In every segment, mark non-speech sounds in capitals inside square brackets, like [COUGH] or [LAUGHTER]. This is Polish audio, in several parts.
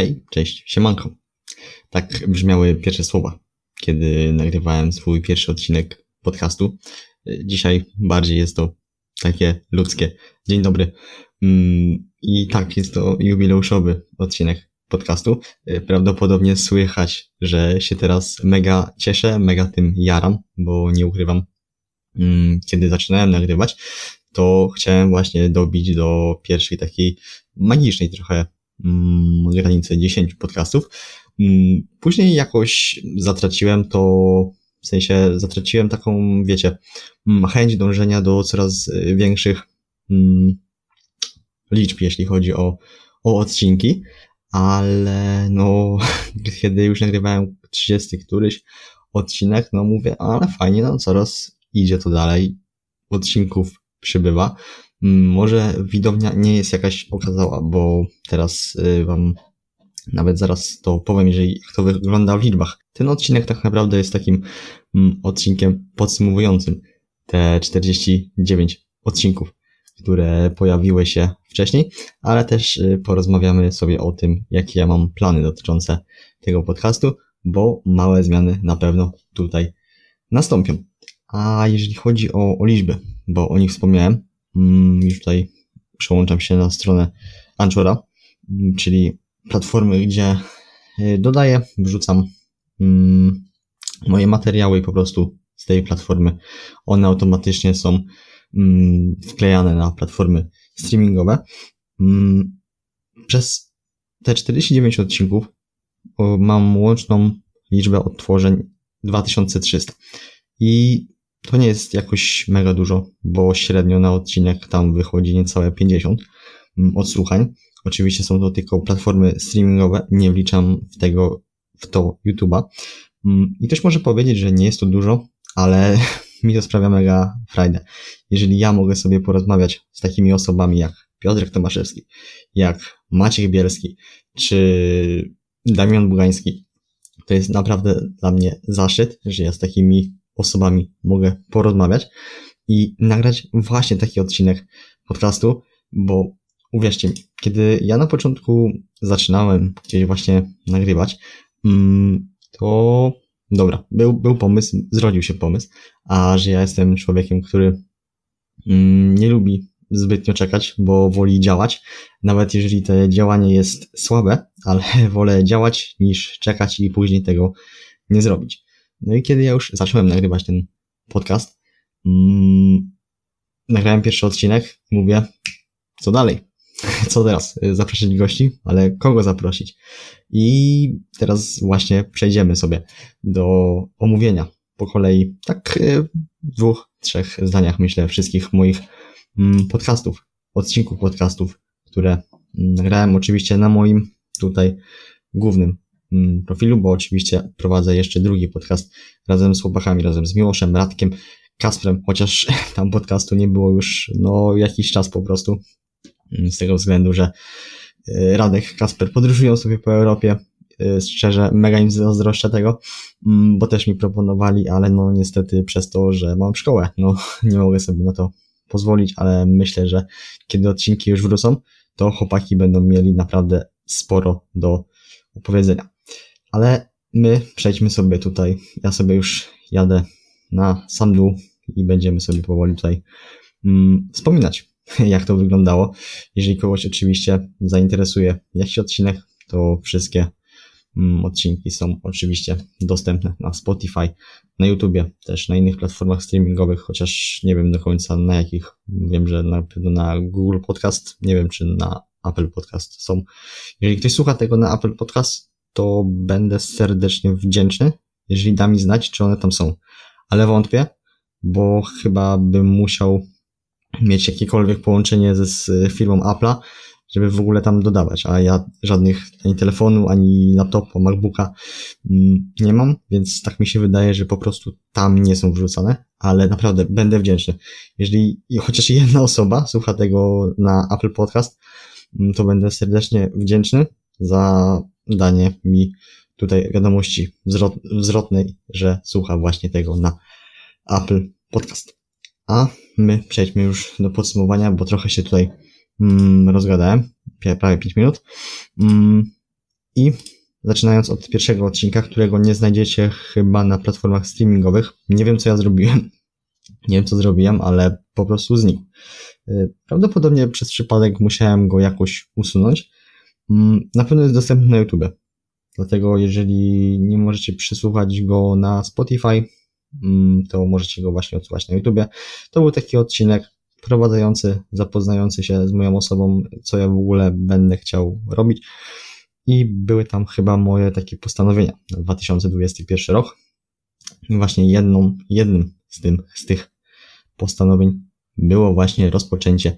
Hej, cześć, siemanko. Tak brzmiały pierwsze słowa, kiedy nagrywałem swój pierwszy odcinek podcastu. Dzisiaj bardziej jest to takie ludzkie. Dzień dobry. Mm, I tak, jest to jubileuszowy odcinek podcastu. Prawdopodobnie słychać, że się teraz mega cieszę, mega tym jaram, bo nie ukrywam, mm, kiedy zaczynałem nagrywać, to chciałem właśnie dobić do pierwszej takiej magicznej trochę mm, granicy 10 podcastów. Mm, później jakoś zatraciłem to, w sensie zatraciłem taką, wiecie, mm, chęć dążenia do coraz y, większych liczb, jeśli chodzi o, o odcinki, ale no, [LAUGHS] kiedy już nagrywałem 30 któryś odcinek, no mówię, ale fajnie, no coraz idzie to dalej, odcinków przybywa. Mm, może widownia nie jest jakaś okazała, bo teraz y, wam nawet zaraz to powiem, jeżeli to wygląda w liczbach. Ten odcinek tak naprawdę jest takim mm, odcinkiem podsumowującym te 49 odcinków, które pojawiły się wcześniej, ale też y, porozmawiamy sobie o tym, jakie ja mam plany dotyczące tego podcastu, bo małe zmiany na pewno tutaj nastąpią. A jeżeli chodzi o, o liczby, bo o nich wspomniałem, już tutaj przełączam się na stronę Anchora, mm, czyli platformy, gdzie y, dodaję, wrzucam mm, moje materiały i po prostu z tej platformy one automatycznie są wklejane na platformy streamingowe. Przez te 49 odcinków mam łączną liczbę odtworzeń 2300. I to nie jest jakoś mega dużo, bo średnio na odcinek tam wychodzi niecałe 50 mm, odsłuchań. Oczywiście są to tylko platformy streamingowe, nie wliczam w tego, w to YouTube'a. Mm, I ktoś może powiedzieć, że nie jest to dużo, ale [LAUGHS] mi to sprawia mega frajdę. Jeżeli ja mogę sobie porozmawiać z takimi osobami jak Piotrek Tomaszewski, jak Maciek Bielski, czy Damian Bugański, to jest naprawdę dla mnie zaszczyt, że ja z takimi osobami mogę porozmawiać i nagrać właśnie taki odcinek podcastu, bo uwierzcie mi, kiedy ja na początku zaczynałem gdzieś właśnie nagrywać, mm, to dobra, był, był pomysł, zrodził się pomysł, a że ja jestem człowiekiem, który mm, nie lubi zbytnio czekać, bo woli działać, nawet jeżeli to działanie jest słabe, ale [LAUGHS] wolę działać niż czekać i później tego nie zrobić. No i kiedy ja już zacząłem nagrywać ten podcast, mm, nagrałem pierwszy odcinek mówię, co dalej? [LAUGHS] Co teraz? Zaprosić gości? Ale kogo zaprosić? I teraz właśnie przejdziemy sobie do omówienia po kolei, tak e, w dwóch, trzech zdaniach myślę, wszystkich moich mm, podcastów, odcinków podcastów, które nagrałem oczywiście na moim tutaj głównym Mm, profilu, bo oczywiście prowadzę jeszcze drugi podcast razem z chłopakami, razem z Miłoszem, Radkiem, Kasprem, chociaż [LAUGHS] tam podcastu nie było już no jakiś czas po prostu, mm, z tego względu, że y, Radek, Kasper podróżują sobie po Europie, y, szczerze mega im zazdroszczę tego, mm, bo też mi proponowali, ale no niestety przez to, że mam szkołę, no [LAUGHS] nie mogę sobie na to pozwolić, ale myślę, że kiedy odcinki już wrócą, to chłopaki będą mieli naprawdę sporo do opowiedzenia. Ale my przejdźmy sobie tutaj. Ja sobie już jadę na sam dół i będziemy sobie powoli tutaj mm, wspominać, [LAUGHS] jak to wyglądało. Jeżeli kogoś oczywiście zainteresuje jakiś odcinek, to wszystkie mm, odcinki są oczywiście dostępne na Spotify, na YouTubie, też na innych platformach streamingowych, chociaż nie wiem do końca na jakich. Wiem, że na pewno na Google Podcast, nie wiem czy na Apple Podcast są. Jeżeli ktoś słucha tego na Apple Podcast, to będę serdecznie wdzięczny, jeżeli da mi znać, czy one tam są. Ale wątpię, bo chyba bym musiał mieć jakiekolwiek połączenie ze z firmą Apple'a, żeby w ogóle tam dodawać, a ja żadnych ani telefonu, ani laptopa, MacBooka mm, nie mam, więc tak mi się wydaje, że po prostu tam nie są wrzucane, ale naprawdę będę wdzięczny. Jeżeli chociaż jedna osoba słucha tego na Apple Podcast, mm, to będę serdecznie wdzięczny za danie mi tutaj wiadomości wzrot, wzrotnej, że słucha właśnie tego na Apple Podcast. A my przejdźmy już do podsumowania, bo trochę się tutaj mm, rozgadałem, prawie 5 minut. Mm, I zaczynając od pierwszego odcinka, którego nie znajdziecie chyba na platformach streamingowych. Nie wiem, co ja zrobiłem. Nie wiem, co zrobiłem, ale po prostu znikł. Y, prawdopodobnie przez przypadek musiałem go jakoś usunąć. Mm, na pewno jest dostępny na YouTube. Dlatego jeżeli nie możecie przesłuchać go na Spotify, mm, to możecie go właśnie odsłuchać na YouTube. To był taki odcinek wprowadzający, zapoznający się z moją osobą, co ja w ogóle będę chciał robić. I były tam chyba moje takie postanowienia na 2021 rok. I właśnie jedną, jednym z, tym, z tych postanowień było właśnie rozpoczęcie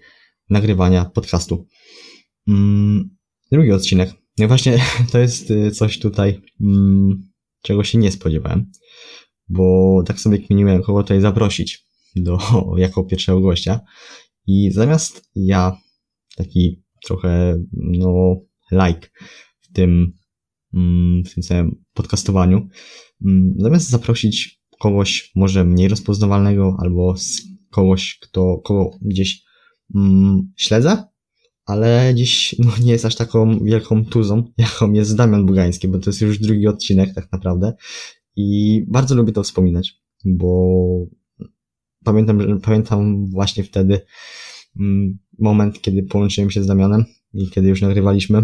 nagrywania podcastu. Mm, drugi odcinek. No właśnie [LAUGHS] to jest y, coś tutaj, mm, czego się nie spodziewałem, bo tak sobie kminiłem, kogo tutaj zaprosić do, [LAUGHS] jako pierwszego gościa. I zamiast ja, taki trochę, no, like w tym, mm, w tym samym podcastowaniu, mm, zamiast zaprosić kogoś może mniej rozpoznawalnego albo kogoś, kto, kogo gdzieś mm, śledzę, ale dziś no, nie jest aż taką wielką tuzą, jaką jest Damian Bugański, bo to jest już drugi odcinek tak naprawdę. I bardzo lubię to wspominać, bo pamiętam, pamiętam właśnie wtedy mm, moment, kiedy połączyłem się z Damianem i kiedy już nagrywaliśmy,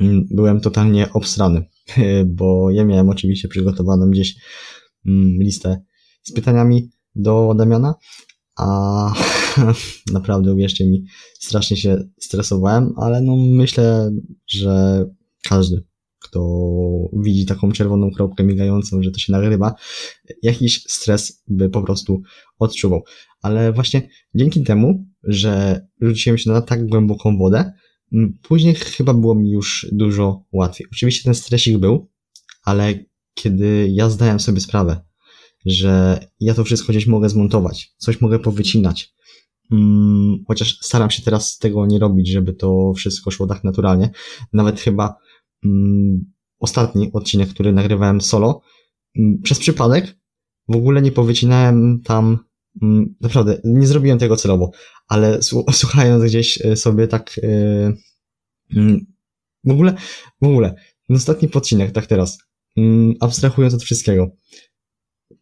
mm, byłem totalnie obstrany, [LAUGHS] bo ja miałem oczywiście przygotowaną gdzieś mm, listę z pytaniami do Damiana, a [LAUGHS] naprawdę uwierzcie mi, strasznie się stresowałem, ale no myślę, że każdy, kto widzi taką czerwoną kropkę migającą, że to się nagrywa, jakiś stres by po prostu odczuwał. Ale właśnie dzięki temu, że rzuciłem się na tak głęboką wodę, później chyba było mi już dużo łatwiej. Oczywiście ten stresik był, ale kiedy ja zdałem sobie sprawę, że ja to wszystko gdzieś mogę zmontować, coś mogę powycinać, Hmm, chociaż staram się teraz tego nie robić, żeby to wszystko szło tak naturalnie. Nawet chyba hmm, ostatni odcinek, który nagrywałem solo, hmm, przez przypadek w ogóle nie powycinałem tam, mm, naprawdę, nie zrobiłem tego celowo, ale [LAUGHS] słuchając gdzieś e, sobie tak, e, mm, w ogóle, w ogóle, ostatni odcinek, tak teraz, abstrahując od wszystkiego.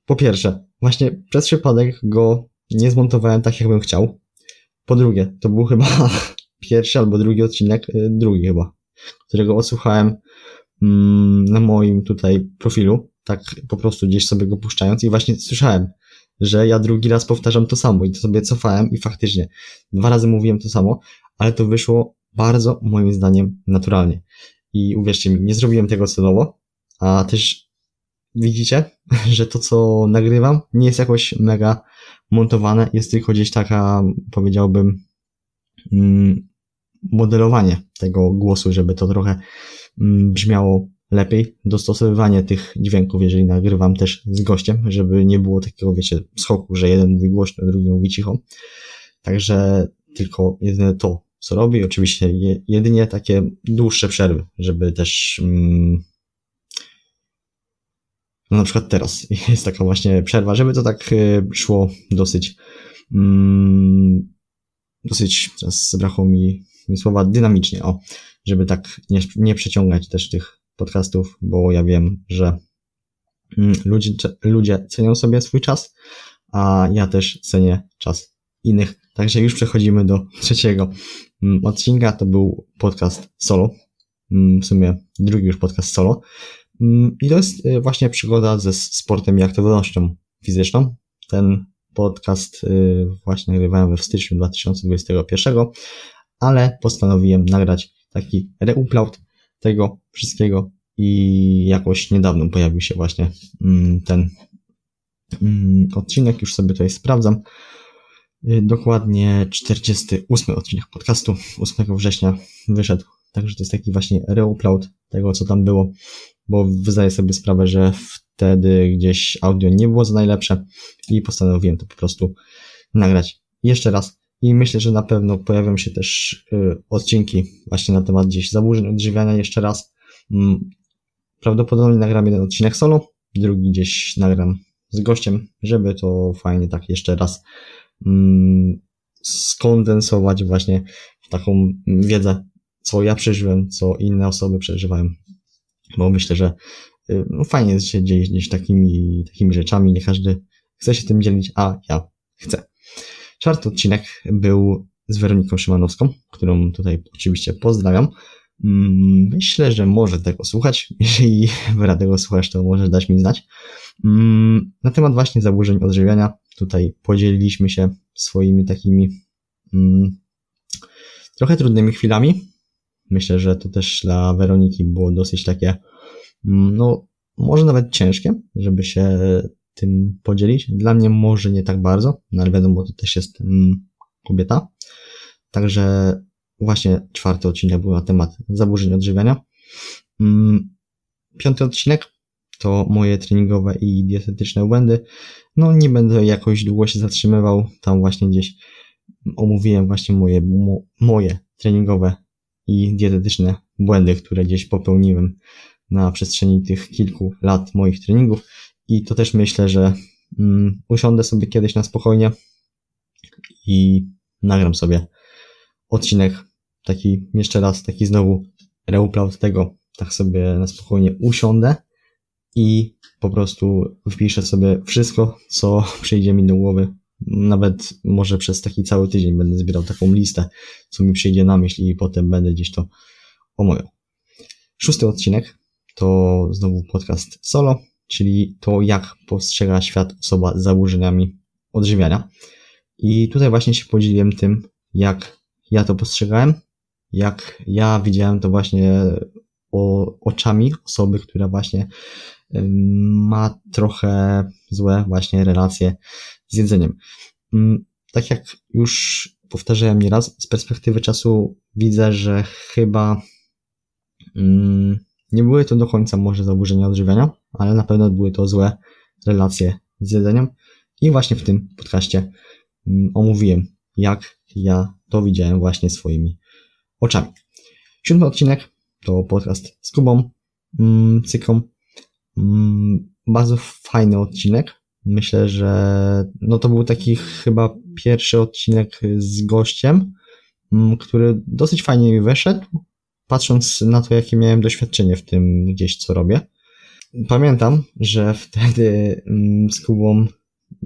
Po pierwsze, właśnie przez przypadek go nie zmontowałem tak, jakbym chciał. Po drugie, to był chyba [LAUGHS] pierwszy albo drugi odcinek, y, drugi chyba, którego odsłuchałem mm, na moim tutaj profilu, tak po prostu gdzieś sobie go puszczając i właśnie słyszałem, że ja drugi raz powtarzam to samo i to sobie cofałem i faktycznie dwa razy mówiłem to samo, ale to wyszło bardzo moim zdaniem naturalnie. I uwierzcie mi, nie zrobiłem tego celowo, a też widzicie, [LAUGHS] że to co nagrywam nie jest jakoś mega montowane, jest tylko gdzieś taka, powiedziałbym, mm, modelowanie tego głosu, żeby to trochę mm, brzmiało lepiej, dostosowywanie tych dźwięków, jeżeli nagrywam też z gościem, żeby nie było takiego, wiecie, schoku, że jeden mówi głośno, drugi mówi cicho. Także tylko jedyne to, co robi, oczywiście jedynie takie dłuższe przerwy, żeby też mm, no na przykład teraz [LAUGHS] jest taka właśnie przerwa, żeby to tak e, szło dosyć, mm, dosyć, teraz zabrakło mi, mi słowa, dynamicznie, o, żeby tak nie, nie przeciągać też tych podcastów, bo ja wiem, że mm, ludzie, ludzie cenią sobie swój czas, a ja też cenię czas innych. Także już przechodzimy do [LAUGHS] trzeciego mm, odcinka. To był podcast solo. W sumie drugi już podcast solo. Mm, I to jest y, właśnie przygoda ze sportem i aktywnością fizyczną. Ten podcast y, właśnie nagrywałem w styczniu 2021, ale postanowiłem nagrać taki reupload tego wszystkiego i jakoś niedawno pojawił się właśnie mm, ten mm, odcinek, już sobie tutaj sprawdzam. Y, dokładnie 48 odcinek podcastu 8 września wyszedł. Także to jest taki właśnie reupload tego, co tam było bo zdaję sobie sprawę, że wtedy gdzieś audio nie było za najlepsze i postanowiłem to po prostu nagrać jeszcze raz. I myślę, że na pewno pojawią się też y, odcinki właśnie na temat gdzieś zaburzeń odżywiania jeszcze raz. Mm, prawdopodobnie nagram jeden odcinek solo, drugi gdzieś nagram z gościem, żeby to fajnie tak jeszcze raz mm, skondensować właśnie w taką wiedzę, co ja przeżyłem, co inne osoby przeżywają bo myślę, że y, no, fajnie jest się dzielić gdzieś takimi, takimi rzeczami, nie każdy chce się tym dzielić, a ja chcę. Czwarty odcinek był z Weroniką Szymanowską, którą tutaj oczywiście pozdrawiam. Mm, myślę, że może tego słuchać. [LAUGHS] Jeżeli wyra tego słuchasz, to możesz dać mi znać. Mm, na temat właśnie zaburzeń odżywiania tutaj podzieliliśmy się swoimi takimi mm, trochę trudnymi chwilami. Myślę, że to też dla Weroniki było dosyć takie, no, może nawet ciężkie, żeby się tym podzielić. Dla mnie może nie tak bardzo, no ale wiadomo, to też jest kobieta. Także właśnie czwarty odcinek był na temat zaburzeń odżywiania. Mm, piąty odcinek to moje treningowe i dietetyczne błędy. No nie będę jakoś długo się zatrzymywał, tam właśnie gdzieś omówiłem właśnie moje, mo, moje treningowe i dietetyczne błędy, które gdzieś popełniłem na przestrzeni tych kilku lat moich treningów i to też myślę, że mm, usiądę sobie kiedyś na spokojnie i nagram sobie odcinek, taki jeszcze raz, taki znowu reupload tego, tak sobie na spokojnie usiądę i po prostu wpiszę sobie wszystko, co [LAUGHS] przyjdzie mi do głowy. Nawet może przez taki cały tydzień będę zbierał taką listę, co mi przyjdzie na myśl i potem będę gdzieś to omawiał. Szósty odcinek to znowu podcast solo, czyli to jak postrzega świat osoba z zaburzeniami odżywiania. I tutaj właśnie się podzieliłem tym, jak ja to postrzegałem, jak ja widziałem to właśnie o, oczami osoby, która właśnie ma trochę złe właśnie relacje z jedzeniem. Tak jak już powtarzałem nieraz, z perspektywy czasu widzę, że chyba nie były to do końca może zaburzenia odżywiania, ale na pewno były to złe relacje z jedzeniem. I właśnie w tym podcaście omówiłem, jak ja to widziałem właśnie swoimi oczami. Siódmy odcinek to podcast z Kubą mm, Cyką. Mm, bardzo fajny odcinek. Myślę, że no to był taki chyba pierwszy odcinek z gościem, mm, który dosyć fajnie mi wyszedł, patrząc na to, jakie miałem doświadczenie w tym gdzieś, co robię. Pamiętam, że wtedy mm, z Kubą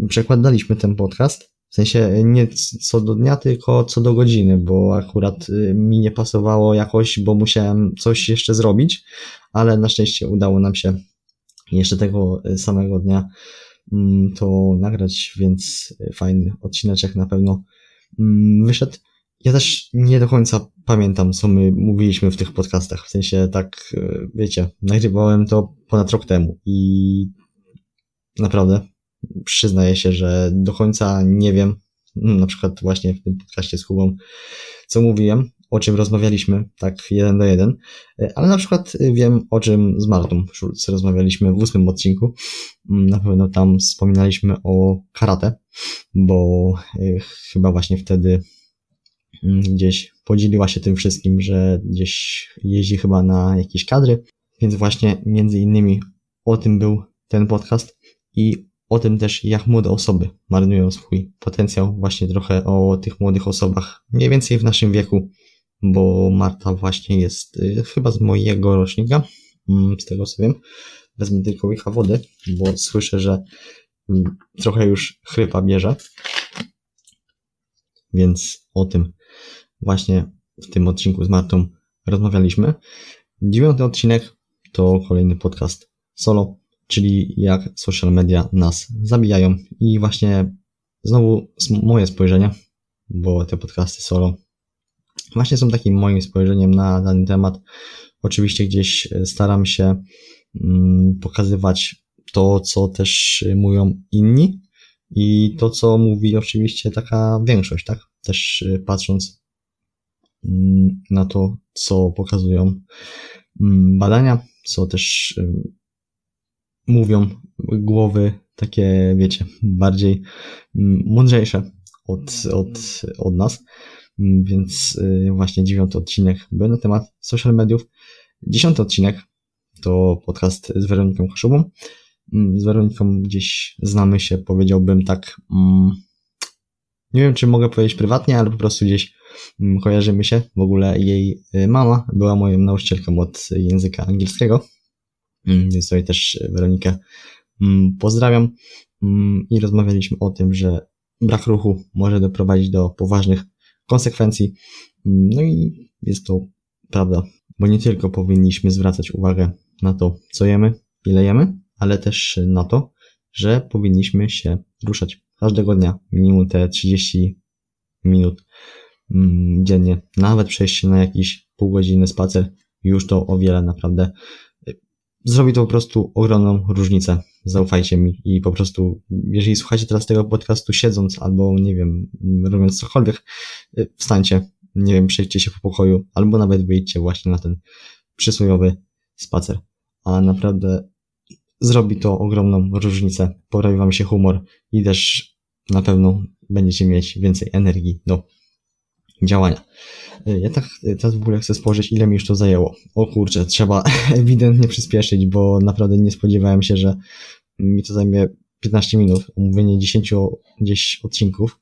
przekładaliśmy ten podcast w sensie nie co do dnia, tylko co do godziny, bo akurat y, mi nie pasowało jakoś, bo musiałem coś jeszcze zrobić, ale na szczęście udało nam się jeszcze tego y, samego dnia to nagrać, więc fajny odcineczek na pewno mm, wyszedł. Ja też nie do końca pamiętam, co my mówiliśmy w tych podcastach. W sensie tak, y, wiecie, nagrywałem to ponad rok temu i naprawdę przyznaję się, że do końca nie wiem, na przykład właśnie w tym podcaście z Kubą, co mówiłem, o czym rozmawialiśmy, tak jeden do jeden, ale na przykład wiem, o czym z Martą Schulz rozmawialiśmy w ósmym odcinku. Na pewno tam wspominaliśmy o karate, bo e, chyba właśnie wtedy mm, gdzieś podzieliła się tym wszystkim, że gdzieś jeździ chyba na jakieś kadry, więc właśnie między innymi o tym był ten podcast i o tym też, jak młode osoby marnują swój potencjał, właśnie trochę o tych młodych osobach, mniej więcej w naszym wieku, bo Marta właśnie jest y, chyba z mojego rocznika, mm, z tego co wiem. Wezmę tylko łycha wody, bo słyszę, że mm, trochę już chrypa bierze. Więc o tym właśnie w tym odcinku z Martą rozmawialiśmy. Dziewiąty odcinek to kolejny podcast solo czyli jak social media nas zabijają. I właśnie znowu moje spojrzenie, bo te podcasty solo właśnie są takim moim spojrzeniem na dany temat. Oczywiście gdzieś staram się mm, pokazywać to, co też mówią inni i to, co mówi oczywiście taka większość, tak? Też patrząc mm, na to, co pokazują mm, badania, co też mówią głowy takie, wiecie, bardziej mądrzejsze od, od, od nas. Mm, więc y, właśnie dziewiąty odcinek był na temat social mediów. Dziesiąty odcinek to podcast z Weroniką Kaszubą. Mm, z Weroniką gdzieś znamy się, powiedziałbym tak. Nie wiem, czy mogę powiedzieć prywatnie, ale po prostu gdzieś kojarzymy się. W ogóle jej y, mama była moją nauczycielką od języka angielskiego Mm, więc tutaj też Weronikę mm, pozdrawiam. Mm, I rozmawialiśmy o tym, że brak ruchu może doprowadzić do poważnych konsekwencji. No i jest to prawda, bo nie tylko powinniśmy zwracać uwagę na to, co jemy, ile jemy, ale też na to, że powinniśmy się ruszać każdego dnia, minimum te 30 minut dziennie, nawet przejść się na jakiś pół godziny spacer, już to o wiele naprawdę zrobi to po prostu ogromną różnicę. Zaufajcie mi i po prostu, jeżeli słuchacie teraz tego podcastu siedząc albo, nie wiem, robiąc cokolwiek, y, wstańcie, nie wiem, przejdźcie się po pokoju albo nawet wyjdźcie właśnie na ten przysłowiowy spacer. A naprawdę zrobi to ogromną różnicę. Poprawi wam się humor i też na pewno będziecie mieć więcej energii do działania. Y, ja tak y, teraz w ogóle chcę spojrzeć, ile mi już to zajęło. O kurczę, trzeba [LAUGHS] ewidentnie przyspieszyć, bo naprawdę nie spodziewałem się, że mi to zajmie 15 minut, omówienie 10 gdzieś odcinków,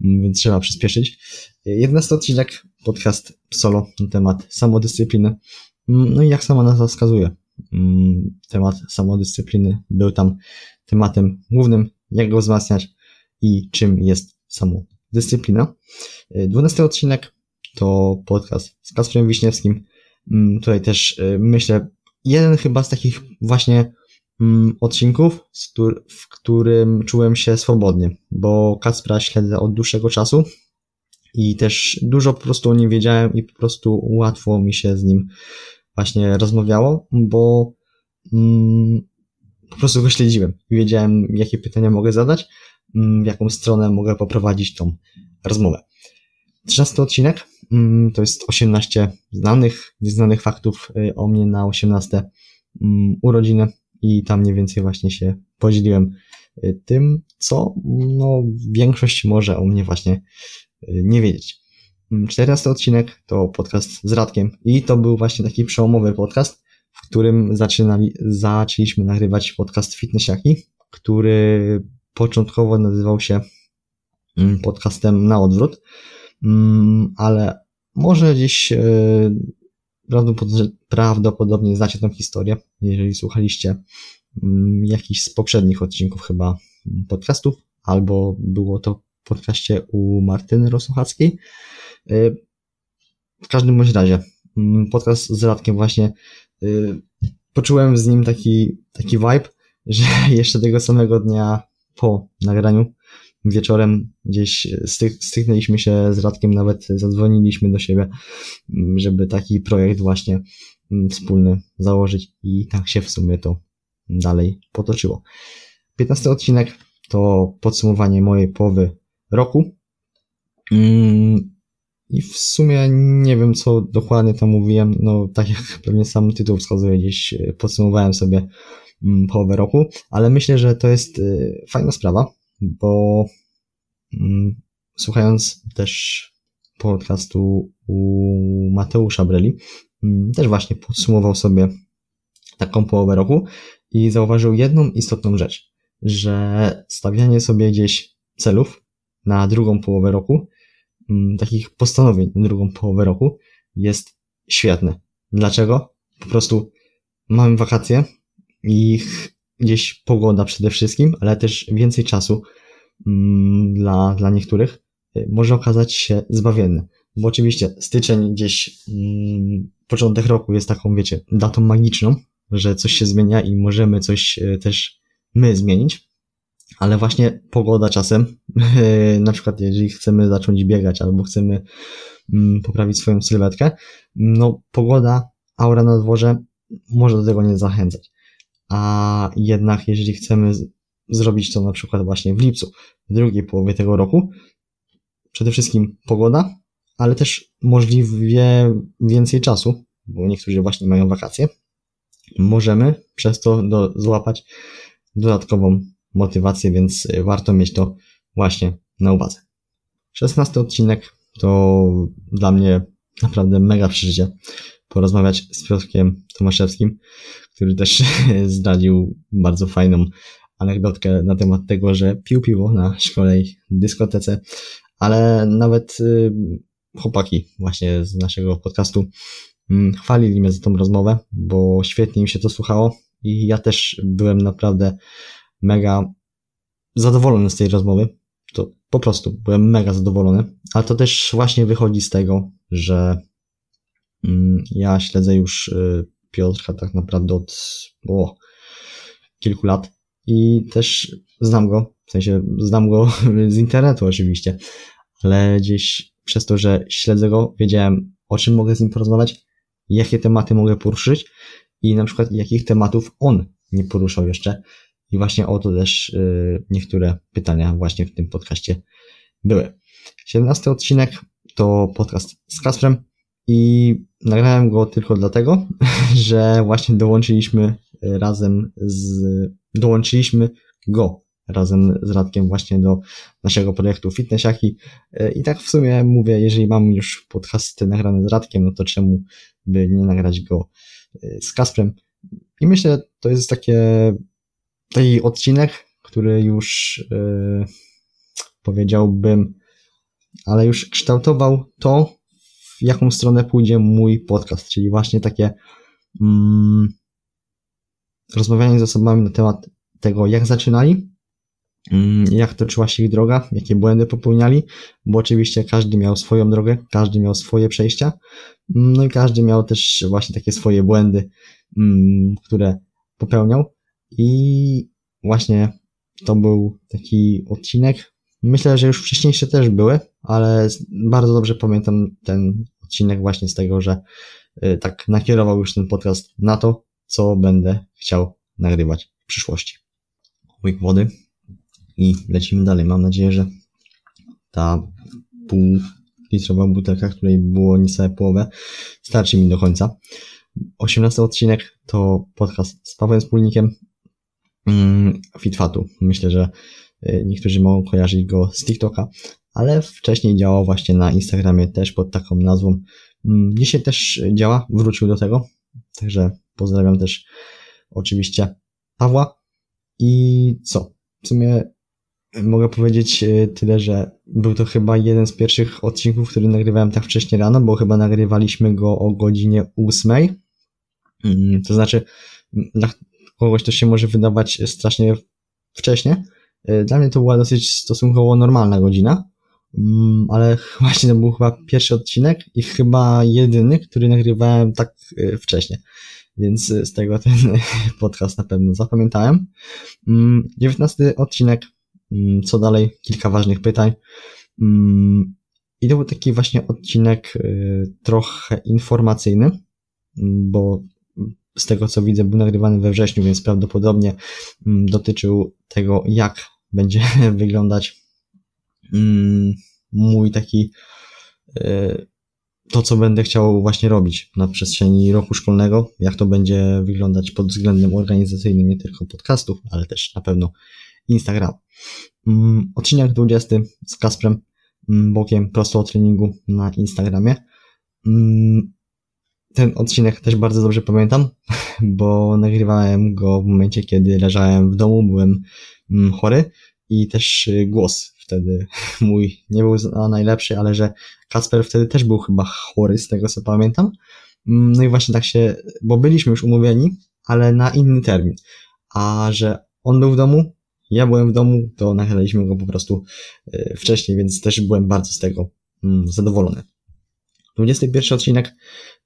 więc trzeba przyspieszyć. 11 y, odcinek, podcast solo na temat samodyscypliny. No i jak sama nazwa wskazuje, temat samodyscypliny był tam tematem głównym, jak go wzmacniać i czym jest samodyscyplina. 12 odcinek to podcast z Kasprem Wiśniewskim. Mm, tutaj też y, myślę, jeden chyba z takich właśnie mm, odcinków, w którym czułem się swobodnie, bo Kaspra śledzę od dłuższego czasu i też dużo po prostu o nim wiedziałem i po prostu łatwo mi się z nim właśnie rozmawiało, bo mm, po prostu go śledziłem i wiedziałem, jakie pytania mogę zadać, w jaką stronę mogę poprowadzić tą rozmowę. 13 odcinek mm, to jest 18 znanych, nieznanych faktów y, o mnie na 18 mm, urodziny i tam mniej więcej właśnie się podzieliłem y, tym, co no, większość może o mnie właśnie y, nie wiedzieć. 14 mm, odcinek to podcast z Radkiem i to był właśnie taki przełomowy podcast, w którym zaczynali, zaczęliśmy nagrywać podcast Fitnessiaki, który początkowo nazywał się podcastem na odwrót, Mm, ale może gdzieś e, prawdopodobnie znacie tę historię, jeżeli słuchaliście mm, jakichś z poprzednich odcinków chyba podcastów, albo było to w podcaście u Martyny Rosuchackiej. E, w każdym bądź razie, mm, podcast z Radkiem właśnie e, poczułem z nim taki, taki vibe, [LAUGHS] że jeszcze tego samego dnia po nagraniu wieczorem gdzieś styknęliśmy się z Radkiem, nawet zadzwoniliśmy do siebie, mm, żeby taki projekt właśnie mm, wspólny założyć i tak się w sumie to dalej potoczyło. 15 odcinek to podsumowanie mojej połowy roku. Mm, I w sumie nie wiem, co dokładnie tam mówiłem. No, tak jak pewnie sam tytuł wskazuje, gdzieś podsumowałem sobie połowę roku, ale myślę, że to jest y, fajna sprawa, bo mm, słuchając też podcastu u Mateusza Breli, mm, też właśnie podsumował sobie taką połowę roku i zauważył jedną istotną rzecz, że stawianie sobie gdzieś celów na drugą połowę roku, mm, takich postanowień na drugą połowę roku jest świetne. Dlaczego? Po prostu mamy wakacje i gdzieś pogoda przede wszystkim, ale też więcej czasu mm, dla, dla niektórych y, może okazać się zbawienny. Bo oczywiście styczeń gdzieś, mm, początek roku jest taką, wiecie, datą magiczną, że coś się zmienia i możemy coś y, też my zmienić. Ale właśnie pogoda czasem, [LAUGHS] na przykład jeżeli chcemy zacząć biegać albo chcemy mm, poprawić swoją sylwetkę, no pogoda, aura na dworze może do tego nie zachęcać a jednak jeżeli chcemy zrobić to na przykład właśnie w lipcu, w drugiej połowie tego roku, przede wszystkim pogoda, ale też możliwie więcej czasu, bo niektórzy właśnie mają wakacje, możemy przez to do, złapać dodatkową motywację, więc warto mieć to właśnie na uwadze. 16 odcinek to dla mnie naprawdę mega przeżycie porozmawiać z Piotrkiem Tomaszewskim, który też [LAUGHS] zdradził bardzo fajną anegdotkę na temat tego, że pił piwo na szkole i dyskotece, ale nawet y, chłopaki właśnie z naszego podcastu mm, chwalili mnie za tą rozmowę, bo świetnie im się to słuchało i ja też byłem naprawdę mega zadowolony z tej rozmowy. To po prostu byłem mega zadowolony, ale to też właśnie wychodzi z tego, że mm, ja śledzę już y, Piotrka tak naprawdę od o, kilku lat i też znam go, w sensie znam go [LAUGHS] z internetu oczywiście, ale gdzieś przez to, że śledzę go, wiedziałem o czym mogę z nim porozmawiać, jakie tematy mogę poruszyć i na przykład jakich tematów on nie poruszał jeszcze. I właśnie o to też y, niektóre pytania właśnie w tym podcaście były. 17 odcinek to podcast z Kasprem i nagrałem go tylko dlatego, [LAUGHS] że właśnie dołączyliśmy razem z, dołączyliśmy go razem z Radkiem właśnie do naszego projektu Fitnessiaki. I tak w sumie mówię, jeżeli mam już podcasty nagrane z Radkiem, no to czemu by nie nagrać go y, z Kasprem. I myślę, to jest takie, taki odcinek, który już yy, powiedziałbym, ale już kształtował to, w jaką stronę pójdzie mój podcast, czyli właśnie takie mm, rozmawianie z osobami na temat tego, jak zaczynali, mm, jak toczyła się ich droga, jakie błędy popełniali, bo oczywiście każdy miał swoją drogę, każdy miał swoje przejścia, mm, no i każdy miał też właśnie takie swoje błędy, mm, które popełniał i właśnie to był taki odcinek. Myślę, że już wcześniejsze też były, ale bardzo dobrze pamiętam ten odcinek właśnie z tego, że tak nakierował już ten podcast na to, co będę chciał nagrywać w przyszłości. Łyk wody i lecimy dalej. Mam nadzieję, że ta pół litrowa butelka, której było niecałe połowę, starczy mi do końca. 18 odcinek to podcast z Pawłem Wspólnikiem mm, Fitfatu. Myślę, że y, niektórzy mogą kojarzyć go z TikToka, ale wcześniej działał właśnie na Instagramie też pod taką nazwą. Mm, dzisiaj też działa, wrócił do tego, także pozdrawiam też oczywiście Pawła. I co? W sumie mogę powiedzieć e, tyle, że był to chyba jeden z pierwszych odcinków, który nagrywałem tak wcześnie rano, bo chyba nagrywaliśmy go o godzinie 8. Mm, to znaczy, dla kogoś to się może wydawać strasznie wcześnie. E, dla mnie to była dosyć stosunkowo normalna godzina, mm, ale [LAUGHS] właśnie to był chyba pierwszy odcinek i chyba jedyny, który nagrywałem tak e, wcześnie więc z tego ten [LAUGHS] podcast na pewno zapamiętałem. 19 mm, odcinek, mm, co dalej, kilka ważnych pytań. Mm, I to był taki właśnie odcinek y, trochę informacyjny, bo z tego co widzę był nagrywany we wrześniu, więc prawdopodobnie dotyczył tego, jak będzie [LAUGHS] wyglądać mój taki y, to, co będę chciał właśnie robić na przestrzeni roku szkolnego, jak to będzie wyglądać pod względem organizacyjnym, nie tylko podcastów, ale też na pewno Instagram. Mm, odcinek 20 z Kasprem mm, Bokiem prosto o treningu na Instagramie. Mm, ten odcinek też bardzo dobrze pamiętam, [LAUGHS] bo nagrywałem go w momencie, kiedy leżałem w domu, byłem chory i też y, głos wtedy mój nie był najlepszy, ale że Kasper wtedy też był chyba chory, z tego co pamiętam. Mm, no i właśnie tak się, bo byliśmy już umówieni, ale na inny termin. A że on był w domu, ja byłem w domu, to nagraliśmy go po prostu y, wcześniej, więc też byłem bardzo z tego mm, zadowolony. 21 odcinek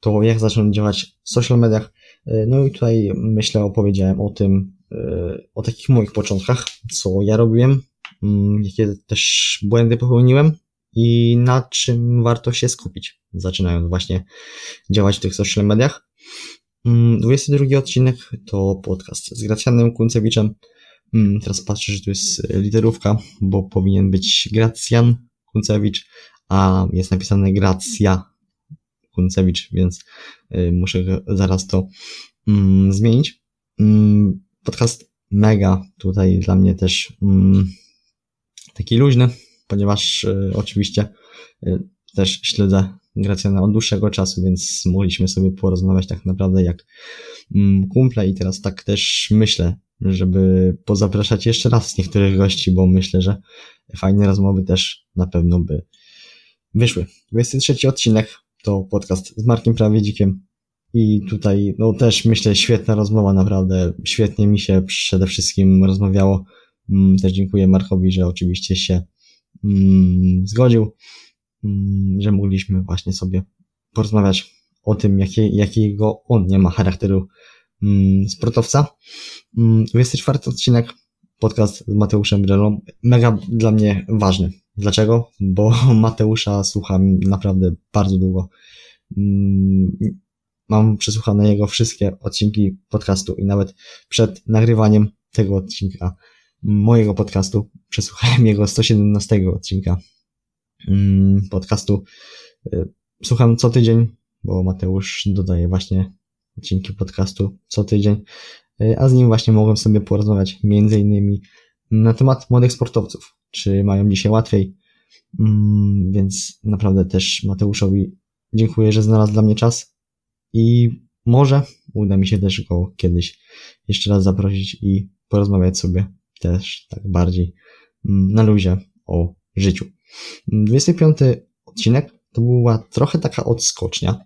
to jak zacząłem działać w social mediach. Y, no i tutaj myślę opowiedziałem o tym, y, o takich moich początkach, co ja robiłem, jakie też błędy popełniłem i na czym warto się skupić, zaczynając właśnie działać w tych social mediach. 22 mm, odcinek to podcast z Gracjanem Kuncewiczem. Mm, teraz patrzę, że tu jest literówka, bo powinien być Gracjan Kuncewicz, a jest napisane Gracja Kuncewicz, więc y, muszę zaraz to zmienić. Podcast mega tutaj dla mnie też taki luźny, ponieważ y, oczywiście y, też śledzę Gracjana od dłuższego czasu, więc mogliśmy sobie porozmawiać tak naprawdę jak mm, kumple i teraz tak też myślę, żeby pozapraszać jeszcze raz niektórych gości, bo myślę, że fajne rozmowy też na pewno by wyszły. 23 odcinek to podcast z Markiem Prawiedzikiem. I tutaj, no też myślę, świetna rozmowa, naprawdę. Świetnie mi się przede wszystkim rozmawiało. Mm, też dziękuję Markowi, że oczywiście się mm, zgodził, mm, że mogliśmy właśnie sobie porozmawiać o tym, jakie, jakiego on nie ma charakteru sportowca. 24 mm, odcinek, podcast z Mateuszem Brelą, mega dla mnie ważny. Dlaczego? Bo [LAUGHS] Mateusza słucham naprawdę bardzo długo. Mam przesłuchane jego wszystkie odcinki podcastu i nawet przed nagrywaniem tego odcinka mojego podcastu przesłuchałem jego 117 odcinka podcastu. Y, słucham co tydzień, bo Mateusz dodaje właśnie odcinki podcastu co tydzień, y, a z nim właśnie mogłem sobie porozmawiać między innymi na temat młodych sportowców, czy mają dzisiaj łatwiej, mm, więc naprawdę też Mateuszowi dziękuję, że znalazł dla mnie czas i może uda mi się też go kiedyś jeszcze raz zaprosić i porozmawiać sobie też tak bardziej mm, na luzie o życiu. 25 odcinek to była trochę taka odskocznia,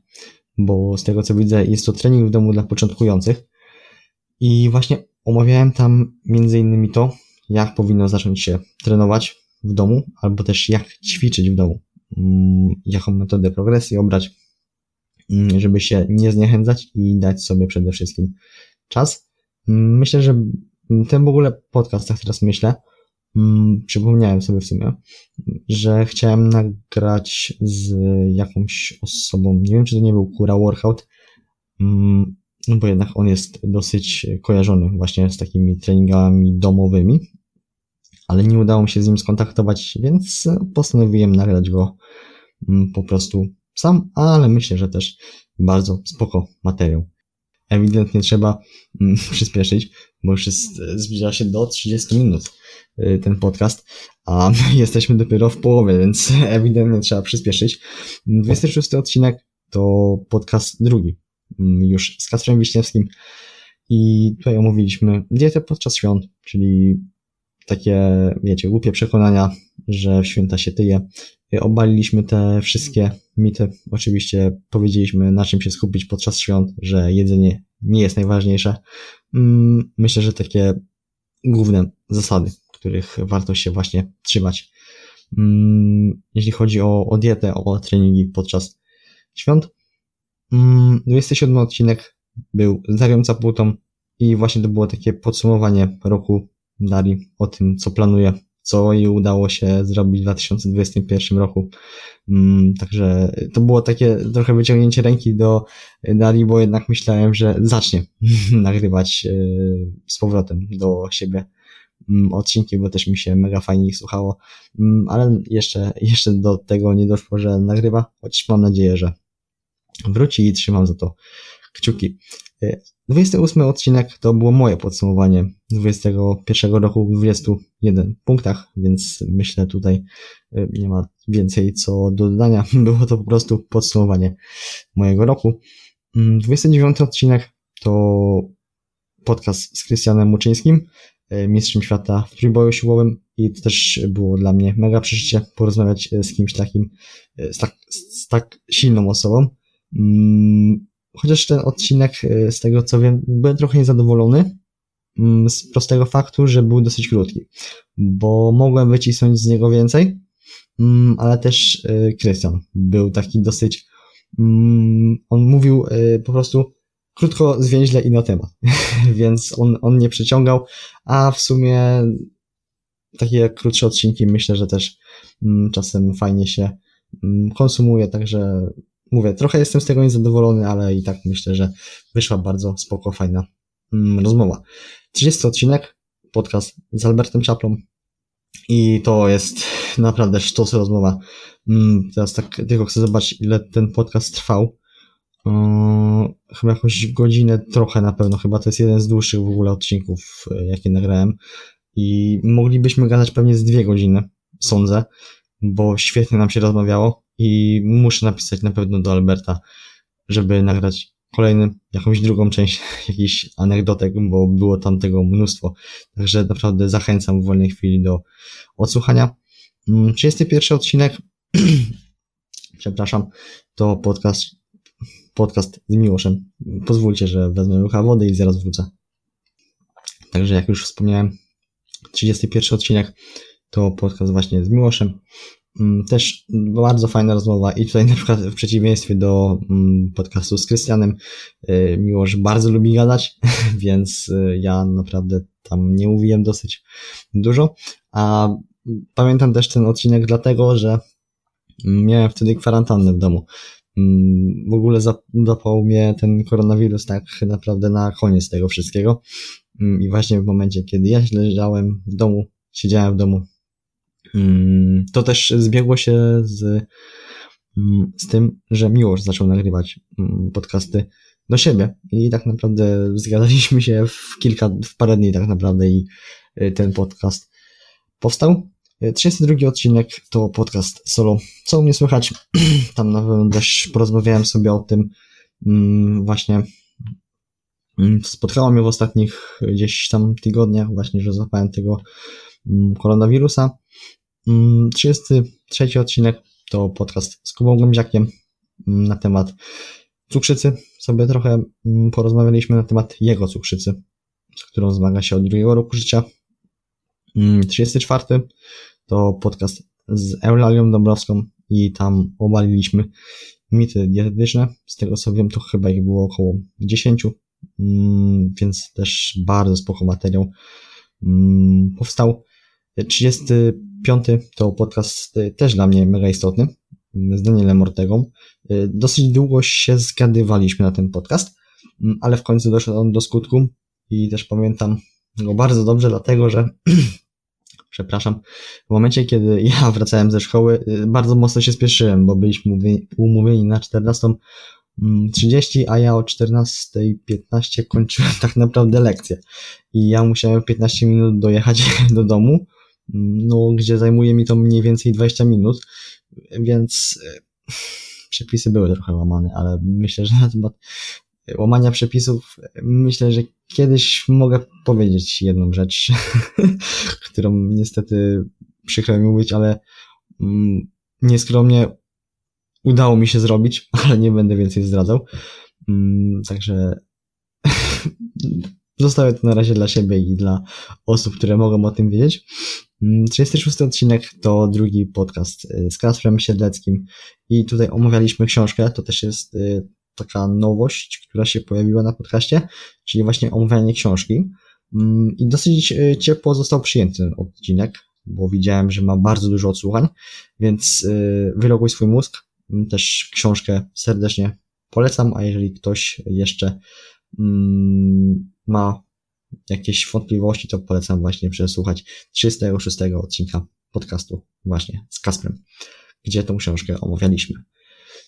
bo z tego co widzę jest to trening w domu dla początkujących i właśnie omawiałem tam między innymi to, jak powinno zacząć się trenować w domu, albo też jak ćwiczyć w domu, mm, jaką metodę progresji obrać, mm, żeby się nie zniechęcać i dać sobie przede wszystkim czas. Myślę, że ten w ogóle podcast, tak teraz myślę, przypomniałem sobie w sumie, że chciałem nagrać z jakąś osobą, nie wiem czy to nie był Kura Workout, no bo jednak on jest dosyć kojarzony właśnie z takimi treningami domowymi, ale nie udało mi się z nim skontaktować, więc postanowiłem nagrać go mm, po prostu sam, ale myślę, że też bardzo spoko materiał. Ewidentnie trzeba mm, [LAUGHS] przyspieszyć, bo już jest, zbliża się do 30 minut y, ten podcast, a [LAUGHS] jesteśmy dopiero w połowie, więc [LAUGHS] ewidentnie trzeba przyspieszyć. 26 odcinek to podcast drugi, mm, już z Kacprem Wiśniewskim i tutaj omówiliśmy dietę podczas świąt, czyli takie, wiecie, głupie przekonania, że w święta się tyje. Obaliliśmy te wszystkie mity. Oczywiście powiedzieliśmy, na czym się skupić podczas świąt, że jedzenie nie jest najważniejsze. Mm, myślę, że takie główne zasady, których warto się właśnie trzymać. Mm, jeśli chodzi o, o dietę, o treningi podczas świąt. 27 mm, odcinek był z Darią i właśnie to było takie podsumowanie roku Dari o tym, co planuje, co jej udało się zrobić w 2021 roku. Mm, także to było takie trochę wyciągnięcie ręki do Dari, bo jednak myślałem, że zacznie [LAUGHS] nagrywać e, z powrotem do siebie mm, odcinki, bo też mi się mega fajnie ich słuchało, mm, ale jeszcze, jeszcze do tego nie doszło, że nagrywa, choć mam nadzieję, że wróci i trzymam za to kciuki. 28 e, odcinek to było moje podsumowanie 21 roku w 21 punktach, więc myślę tutaj e, nie ma więcej co do dodania. [LAUGHS] Było to po prostu podsumowanie mojego roku. 29 mm, odcinek to podcast z Krystianem Muczyńskim, e, mistrzem świata w trójboju siłowym i to też było dla mnie mega przeżycie porozmawiać z kimś takim, z tak, z tak silną osobą. Chociaż ten odcinek, e, z tego co wiem, byłem trochę niezadowolony mm, z prostego faktu, że był dosyć krótki, bo mogłem wycisnąć z niego więcej, mm, ale też Krystian był taki dosyć, mm, on mówił e, po prostu krótko, zwięźle i na temat, [LAUGHS] więc on, on nie przyciągał, a w sumie takie krótsze odcinki myślę, że też czasem fajnie się konsumuje, także mówię, trochę jestem z tego niezadowolony, ale i tak myślę, że wyszła bardzo spoko, fajna mm, rozmowa. 30 odcinek, podcast z Albertem Czaplą i to jest naprawdę sztos rozmowa. Mm, teraz tak tylko chcę zobaczyć, ile ten podcast trwał. Yy, chyba jakąś godzinę trochę na pewno, chyba to jest jeden z dłuższych w ogóle odcinków, yy, jakie nagrałem i moglibyśmy gadać pewnie z dwie godziny, sądzę, bo świetnie nam się rozmawiało i muszę napisać na pewno do Alberta, żeby nagrać kolejny, jakąś drugą część [LAUGHS] jakichś anegdotek, bo było tam tego mnóstwo. Także naprawdę zachęcam w wolnej chwili do odsłuchania. 31 mm, odcinek, [CLEARS THROAT] przepraszam, to podcast podcast z Miłoszem. Pozwólcie, że wezmę łycha wody i zaraz wrócę. Także jak już wspomniałem, 31 odcinek to podcast właśnie z Miłoszem. Mm, też bardzo fajna rozmowa i tutaj [LAUGHS] na przykład w przeciwieństwie do mm, podcastu z Krystianem, y, Miłosz bardzo lubi gadać, [LAUGHS] więc y, ja naprawdę tam nie mówiłem dosyć dużo, a pamiętam też ten odcinek dlatego, że miałem wtedy kwarantannę w domu. Mm, w ogóle zapał mnie ten koronawirus tak naprawdę na koniec tego wszystkiego i właśnie w momencie, kiedy ja leżałem w domu, siedziałem w domu, Mm, to też zbiegło się z, mm, z tym, że Miłosz zaczął nagrywać mm, podcasty do siebie i tak naprawdę zgadaliśmy się w kilka, w parę dni tak naprawdę i y, ten podcast powstał. 32 y, odcinek to podcast solo. Co u mnie słychać? [CLEARS THROAT] Tam na pewno też porozmawiałem sobie o tym właśnie spotkało mnie w ostatnich gdzieś tam tygodniach właśnie, że złapałem tego koronawirusa 33 mm, odcinek to podcast z Kubą Gąbziakiem mm, na temat cukrzycy. Sobie trochę mm, porozmawialiśmy na temat jego cukrzycy, z którą zmaga się od drugiego roku życia. 34 to podcast z Eulalią Dąbrowską i tam obaliliśmy mity dietetyczne. Z tego co wiem, to chyba ich było około 10, więc też bardzo spoko materiał powstał. 35 to podcast y, też dla mnie mega istotny z Danielem Ortegą. Y, dosyć długo się zgadywaliśmy na ten podcast, mm, ale w końcu doszedł on do skutku i też pamiętam go bardzo dobrze, dlatego że [CLEARS THROAT] przepraszam, w momencie, kiedy [LAUGHS] ja wracałem ze szkoły, y, bardzo mocno się spieszyłem, bo byliśmy umówieni na 14.30, a ja o 14.15 kończyłem [LAUGHS] tak naprawdę lekcję. I ja musiałem 15 minut dojechać [LAUGHS] do domu, no, gdzie zajmuje mi to mniej więcej 20 minut, więc e, przepisy były trochę łamane, ale myślę, że na temat łamania przepisów, myślę, że kiedyś mogę powiedzieć jedną rzecz, [LAUGHS] którą niestety przykro mi mówić, ale mm, nieskromnie udało mi się zrobić, [LAUGHS] ale nie będę więcej zdradzał. Mm, także [LAUGHS] zostawię to na razie dla siebie i dla osób, które mogą o tym wiedzieć. 36 mm, odcinek to drugi podcast y, z Kasprem Siedleckim. I tutaj omawialiśmy książkę, to też jest y, taka nowość, która się pojawiła na podcaście, czyli właśnie omawianie książki. Mm, i dosyć y, ciepło został przyjęty ten odcinek, bo widziałem, że ma bardzo dużo odsłuchań, więc wyloguj swój mózg, mm, też książkę serdecznie polecam, a jeżeli ktoś jeszcze ma jakieś wątpliwości, to polecam właśnie przesłuchać 36 odcinka podcastu właśnie z Kasprem, gdzie tą książkę omawialiśmy.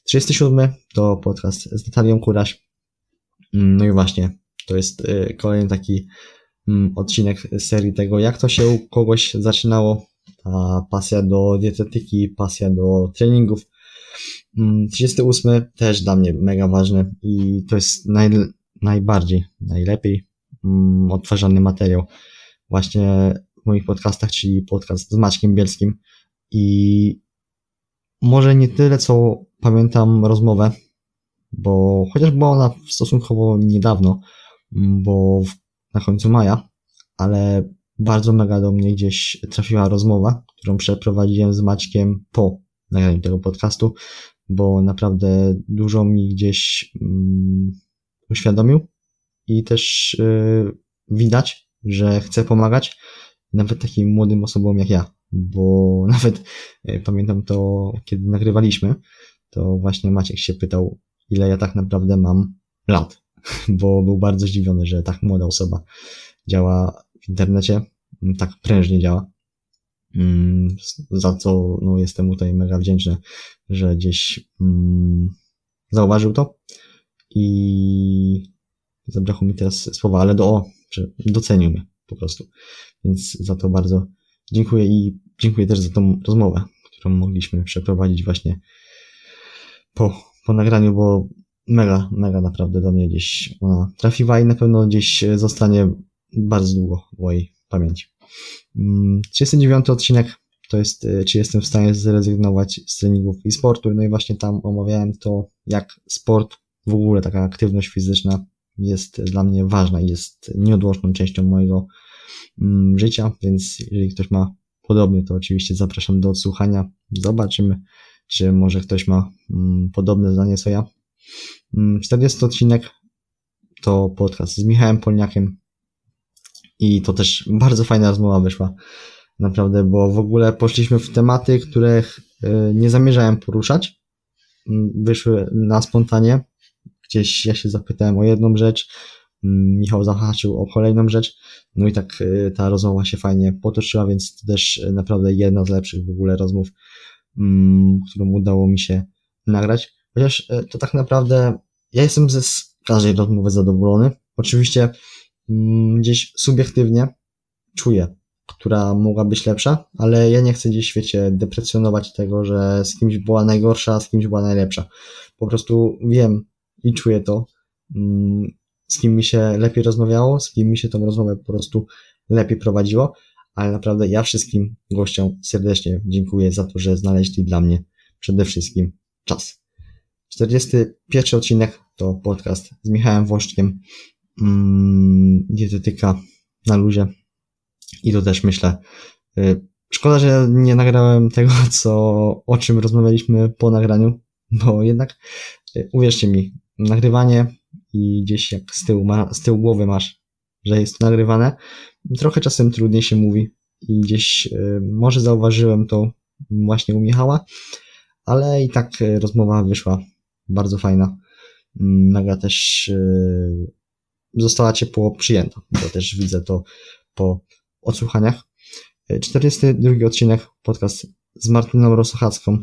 37 to podcast z Natalią Kuraś. Mm, no i właśnie, to jest y, kolejny taki mm, odcinek serii tego, jak to się u kogoś zaczynało, ta pasja do dietetyki, pasja do treningów. 38 mm, też dla mnie mega ważny i to jest naj, najbardziej, najlepiej mm, odtwarzany materiał właśnie w moich podcastach, czyli podcast z Maćkiem Bielskim. I może nie tyle, co pamiętam rozmowę, bo chociaż była ona stosunkowo niedawno, mm, bo w, na końcu maja, ale bardzo mega do mnie gdzieś trafiła rozmowa, którą przeprowadziłem z Maćkiem po nagraniu tego podcastu, bo naprawdę dużo mi gdzieś mm, uświadomił i też yy, widać, że chce pomagać nawet takim młodym osobom jak ja, bo [LAUGHS] nawet yy, pamiętam to, kiedy nagrywaliśmy, to właśnie Maciek się pytał, ile ja tak naprawdę mam lat, [LAUGHS] bo był bardzo zdziwiony, że tak młoda osoba działa w internecie, tak prężnie działa. Mm, za co no, jestem tutaj mega wdzięczny, że gdzieś mm, zauważył to i zabrakło mi teraz słowa, ale do, że docenił mnie po prostu. Więc za to bardzo dziękuję i dziękuję też za tą rozmowę, którą mogliśmy przeprowadzić właśnie po, po nagraniu, bo mega, mega naprawdę do mnie gdzieś ona trafiła i na pewno gdzieś zostanie bardzo długo w mojej pamięci. 39 mm, odcinek to jest, e, czy jestem w stanie zrezygnować z treningów i sportu. No i właśnie tam omawiałem to, jak sport w ogóle taka aktywność fizyczna jest dla mnie ważna i jest nieodłączną częścią mojego mm, życia, więc jeżeli ktoś ma podobnie, to oczywiście zapraszam do odsłuchania. Zobaczymy, czy może ktoś ma mm, podobne zdanie co ja. 40 mm, odcinek to podcast z Michałem Polniakiem i to też bardzo fajna rozmowa wyszła. Naprawdę, bo w ogóle poszliśmy w tematy, których e, nie zamierzałem poruszać. Wyszły na spontanie. Gdzieś ja się zapytałem o jedną rzecz, mm, Michał zahaczył o kolejną rzecz, no i tak e, ta rozmowa się fajnie potoczyła, więc to też e, naprawdę jedna z lepszych w ogóle rozmów, mm, którą udało mi się nagrać. Chociaż to tak naprawdę ja jestem ze każdej rozmowy zadowolony. Oczywiście gdzieś subiektywnie czuję która mogła być lepsza, ale ja nie chcę gdzieś w świecie deprecjonować tego, że z kimś była najgorsza, a z kimś była najlepsza. Po prostu wiem i czuję to, mm, z kim mi się lepiej rozmawiało, z kim mi się tą rozmowę po prostu lepiej prowadziło, ale naprawdę ja wszystkim gościom serdecznie dziękuję za to, że znaleźli dla mnie przede wszystkim czas. 41 odcinek to podcast z Michałem Włoszczkiem, mm, dietetyka na luzie, i to też myślę. Y, szkoda, że nie nagrałem tego, co, o czym rozmawialiśmy po nagraniu, bo jednak, y, uwierzcie mi, nagrywanie i gdzieś jak z tyłu, ma, z tyłu głowy masz, że jest to nagrywane, trochę czasem trudniej się mówi i gdzieś y, może zauważyłem to właśnie u Michała, ale i tak rozmowa wyszła bardzo fajna. Mm, naga też została ciepło przyjęta, bo też widzę to po odsłuchaniach. 42 odcinek, podcast z Martyną Rosochacką.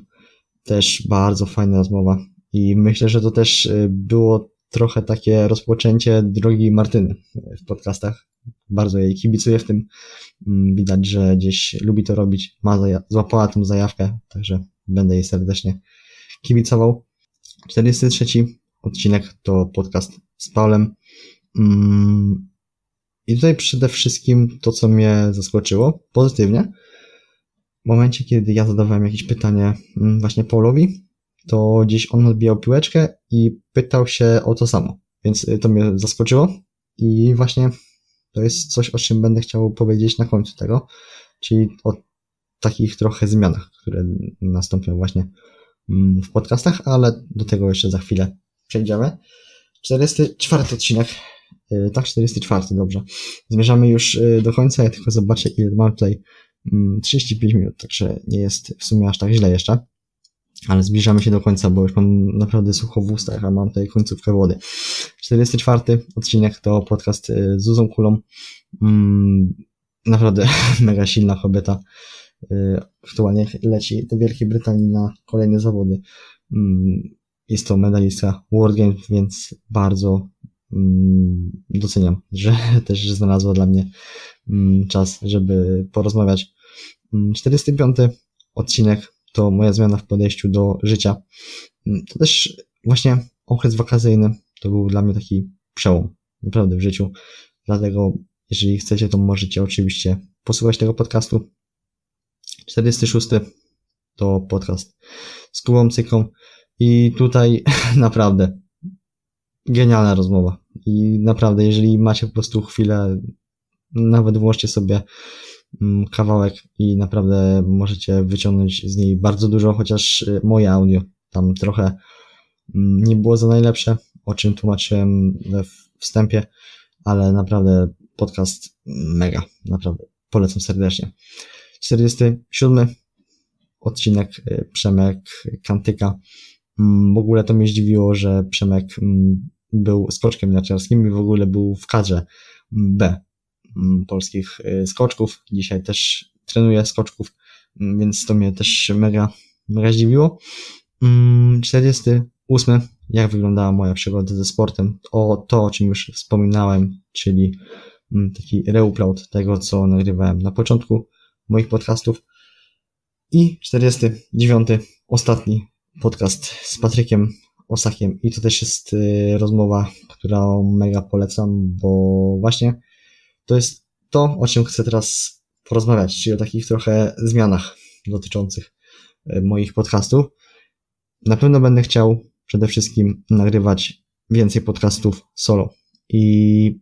Też bardzo fajna rozmowa. I myślę, że to też y, było trochę takie rozpoczęcie drogi Martyny w podcastach. Bardzo jej kibicuję w tym. Mm, widać, że gdzieś lubi to robić. Ma złapała tą zajawkę, także będę jej serdecznie kibicował. 43 odcinek to podcast z Paulem. Mm, i tutaj przede wszystkim to, co mnie zaskoczyło pozytywnie, w momencie, kiedy ja zadawałem jakieś pytanie mm, właśnie Paulowi, to gdzieś on odbijał piłeczkę i pytał się o to samo. Więc y, to mnie zaskoczyło i właśnie to jest coś, o czym będę chciał powiedzieć na końcu tego, czyli o takich trochę zmianach, które nastąpią właśnie mm, w podcastach, ale do tego jeszcze za chwilę przejdziemy. 44 odcinek E, tak, 44, dobrze. Zmierzamy już e, do końca, ja tylko zobaczę ile mam tutaj 35 mm, minut, także nie jest w sumie aż tak źle jeszcze. Ale zbliżamy się do końca, bo już mam naprawdę sucho w ustach, a mam tutaj końcówkę wody. 44 odcinek to podcast e, z Zuzą Kulą. Mm, naprawdę [LAUGHS] mega silna kobieta. Aktualnie leci do Wielkiej Brytanii na kolejne zawody. Mm, jest to medalistka World Games, więc bardzo Mm, doceniam, że [LAUGHS] też znalazła dla mnie czas, żeby porozmawiać. 45 mm, odcinek to moja zmiana w podejściu do życia. To też właśnie okres wakacyjny to był dla mnie taki przełom, naprawdę w życiu. Dlatego, jeżeli chcecie, to możecie oczywiście posłuchać tego podcastu. 46 to podcast z Kubą Cyką i tutaj [LAUGHS] naprawdę genialna rozmowa. I naprawdę, jeżeli macie po prostu chwilę, nawet włączcie sobie mm, kawałek i naprawdę możecie wyciągnąć z niej bardzo dużo, chociaż y, moje audio tam trochę mm, nie było za najlepsze, o czym tłumaczyłem we wstępie, ale naprawdę podcast mega, naprawdę polecam serdecznie. 47 odcinek y, Przemek Kantyka. Mm, w ogóle to mnie zdziwiło, że Przemek był skoczkiem narciarskim i w ogóle był w kadrze B mm, polskich y, skoczków. Dzisiaj też trenuje skoczków, mm, więc to mnie też mega, mega zdziwiło. 48. Mm, Jak wyglądała moja przygoda ze sportem? O to, o czym już wspominałem, czyli taki reupload tego, co nagrywałem na początku moich podcastów. I 49. Ostatni podcast z Patrykiem Osakiem i to też jest y, rozmowa, którą mega polecam, bo właśnie to jest to, o czym chcę teraz porozmawiać, czyli o takich trochę zmianach dotyczących y, moich podcastów. Na pewno będę chciał przede wszystkim nagrywać więcej podcastów solo. I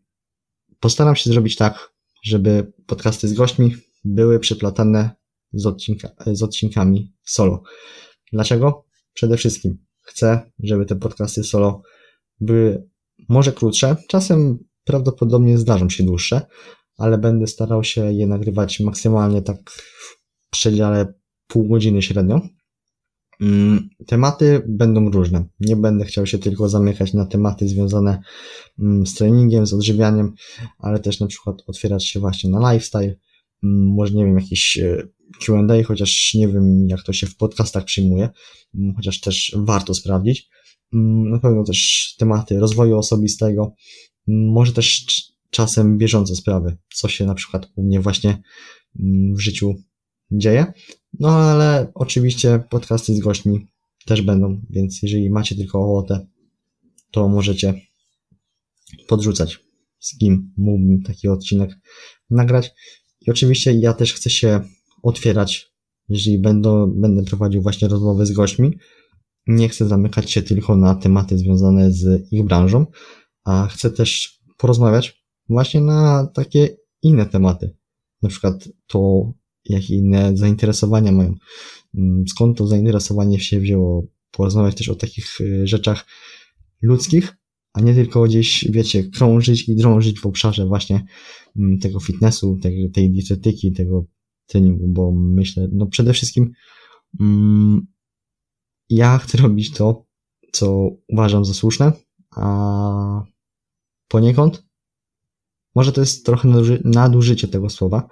postaram się zrobić tak, żeby podcasty z gośćmi były przeplatane z, odcinka, z odcinkami solo. Dlaczego? Przede wszystkim chcę, żeby te podcasty solo były może krótsze, czasem prawdopodobnie zdarzą się dłuższe, ale będę starał się je nagrywać maksymalnie tak w przedziale pół godziny średnio. Mm, tematy będą różne. Nie będę chciał się tylko zamykać na tematy związane mm, z treningiem, z odżywianiem, ale też na przykład otwierać się właśnie na lifestyle, mm, może nie wiem, jakiś e, Q&A, chociaż nie wiem, jak to się w podcastach przyjmuje, chociaż też warto sprawdzić. Na pewno też tematy rozwoju osobistego, może też czasem bieżące sprawy, co się na przykład u mnie właśnie w życiu dzieje. No ale oczywiście podcasty z gośćmi też będą, więc jeżeli macie tylko ochotę, to możecie podrzucać, z kim mógłbym taki odcinek nagrać. I oczywiście ja też chcę się otwierać, jeżeli będę, będę prowadził właśnie rozmowy z gośćmi. Nie chcę zamykać się tylko na tematy związane z ich branżą, a chcę też porozmawiać właśnie na takie inne tematy. Na przykład to, jakie inne zainteresowania mają, mm, skąd to zainteresowanie się wzięło, porozmawiać też o takich y, rzeczach ludzkich, a nie tylko gdzieś, wiecie, krążyć i drążyć w obszarze właśnie mm, tego fitnessu, tej, tej dietetyki, tego treningu, bo myślę, no przede wszystkim mm, ja chcę [LAUGHS] robić to, co uważam za słuszne, a poniekąd może to jest trochę nadużycie tego słowa,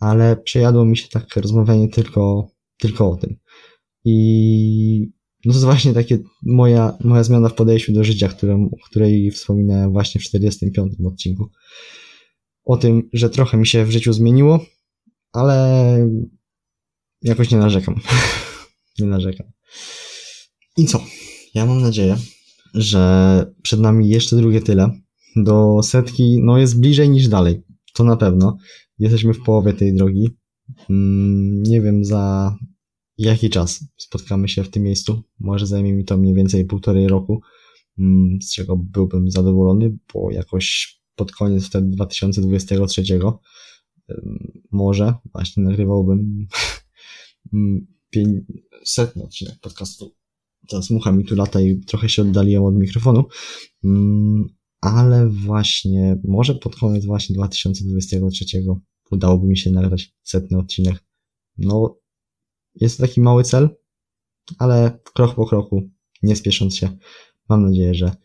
ale przejadło mi się tak rozmawianie tylko, tylko o tym. I no to jest właśnie takie moja, moja zmiana w podejściu do życia, którą, o której wspominałem właśnie w 45 odcinku. O tym, że trochę mi się w życiu zmieniło, ale jakoś nie narzekam. [LAUGHS] nie narzekam. I co? Ja mam nadzieję, że przed nami jeszcze drugie tyle. Do setki, no jest bliżej niż dalej. To na pewno. Jesteśmy w połowie tej drogi. Mm, nie wiem za jaki czas spotkamy się w tym miejscu. Może zajmie mi to mniej więcej półtorej roku, mm, z czego byłbym zadowolony, bo jakoś pod koniec wtedy 2023 może właśnie nagrywałbym [LAUGHS] setny odcinek podcastu. Teraz mucha mi tu lata i trochę się oddaliłem od mikrofonu, mm, ale właśnie może pod koniec właśnie 2023 udałoby mi się nagrać setny odcinek. No, jest to taki mały cel, ale krok po kroku, nie spiesząc się, mam nadzieję, że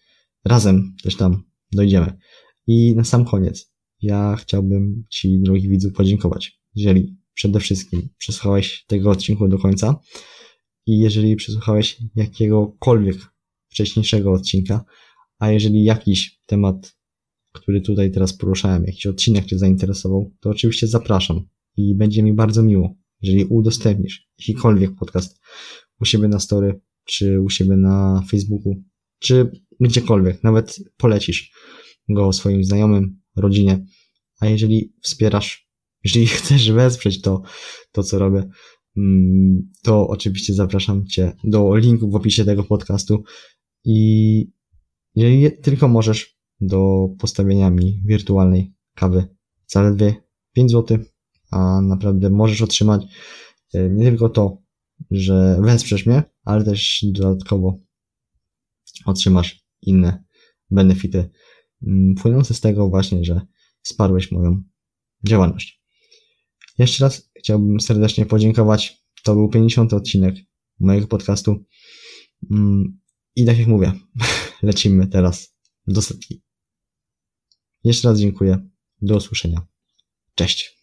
razem też tam dojdziemy. I na sam koniec, ja chciałbym Ci, drogi widzu, podziękować. Jeżeli przede wszystkim przesłuchałeś tego odcinku do końca i jeżeli przesłuchałeś jakiegokolwiek wcześniejszego odcinka, a jeżeli jakiś temat, który tutaj teraz poruszałem, jakiś odcinek Cię zainteresował, to oczywiście zapraszam i będzie mi bardzo miło, jeżeli udostępnisz jakikolwiek podcast u siebie na story, czy u siebie na Facebooku, czy gdziekolwiek, nawet polecisz go swoim znajomym, rodzinie. A jeżeli wspierasz, jeżeli [LAUGHS] chcesz wesprzeć to, to co robię, mm, to oczywiście zapraszam Cię do linku w opisie tego podcastu i jeżeli tylko możesz, do postawienia mi wirtualnej kawy zaledwie 5 zł, a naprawdę możesz otrzymać e, nie tylko to, że wesprzesz mnie, ale też dodatkowo otrzymasz inne benefity Mm, płynące z tego właśnie, że wsparłeś moją działalność. Jeszcze raz chciałbym serdecznie podziękować. To był 50. odcinek mojego podcastu. Mm, I tak jak mówię, [LAUGHS] lecimy teraz do setki. Jeszcze raz dziękuję. Do usłyszenia. Cześć.